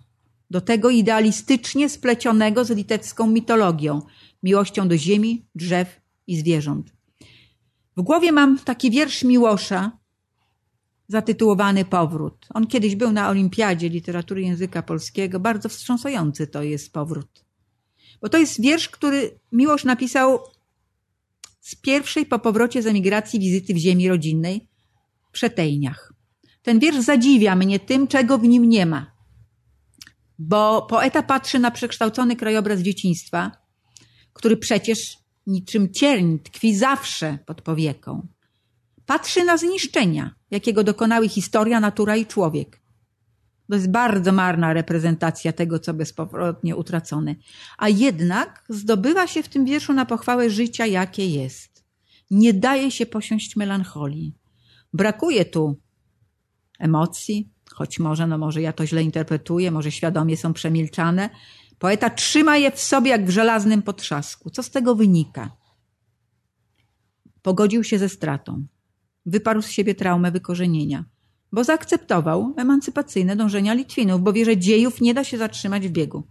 do tego idealistycznie splecionego z litewską mitologią, miłością do ziemi, drzew i zwierząt. W głowie mam taki wiersz Miłosza zatytułowany Powrót. On kiedyś był na Olimpiadzie Literatury Języka Polskiego. Bardzo wstrząsający to jest powrót. Bo to jest wiersz, który Miłosz napisał z pierwszej po powrocie z emigracji wizyty w ziemi rodzinnej w Przetejniach. Ten wiersz zadziwia mnie tym, czego w nim nie ma bo poeta patrzy na przekształcony krajobraz dzieciństwa, który przecież niczym cierń tkwi zawsze pod powieką. Patrzy na zniszczenia, jakiego dokonały historia, natura i człowiek. To jest bardzo marna reprezentacja tego, co bezpowrotnie utracone. A jednak zdobywa się w tym wierszu na pochwałę życia, jakie jest. Nie daje się posiąść melancholii. Brakuje tu emocji, choć może, no może ja to źle interpretuję, może świadomie są przemilczane. Poeta trzyma je w sobie jak w żelaznym potrzasku. Co z tego wynika? Pogodził się ze stratą. Wyparł z siebie traumę wykorzenienia, bo zaakceptował emancypacyjne dążenia Litwinów, bo wie, że dziejów nie da się zatrzymać w biegu.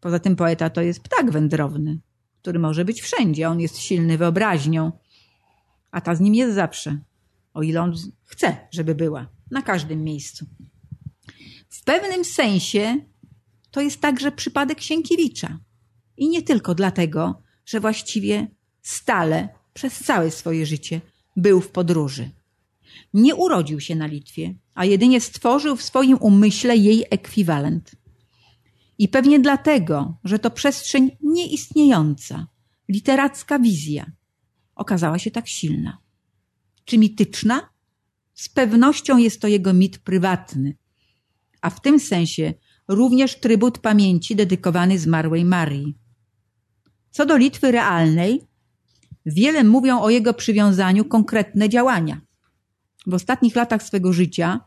Poza tym poeta to jest ptak wędrowny, który może być wszędzie. On jest silny wyobraźnią, a ta z nim jest zawsze, o ile on chce, żeby była na każdym miejscu. W pewnym sensie to jest także przypadek Sienkiewicza. I nie tylko dlatego, że właściwie stale przez całe swoje życie był w podróży. Nie urodził się na Litwie, a jedynie stworzył w swoim umyśle jej ekwiwalent. I pewnie dlatego, że to przestrzeń nieistniejąca, literacka wizja okazała się tak silna. Czy mityczna? Z pewnością jest to jego mit prywatny, a w tym sensie również trybut pamięci dedykowany zmarłej Marii. Co do Litwy realnej, wiele mówią o jego przywiązaniu konkretne działania. W ostatnich latach swego życia,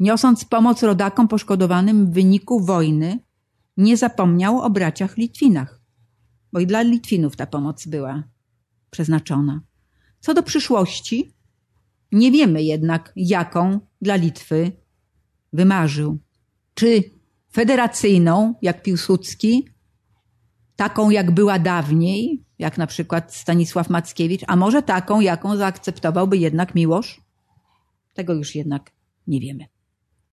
niosąc pomoc rodakom poszkodowanym w wyniku wojny, nie zapomniał o braciach Litwinach, bo i dla Litwinów ta pomoc była przeznaczona. Co do przyszłości, nie wiemy jednak, jaką dla Litwy wymarzył. Czy federacyjną, jak Piłsudski, taką jak była dawniej, jak na przykład Stanisław Mackiewicz, a może taką, jaką zaakceptowałby jednak Miłosz? Tego już jednak nie wiemy.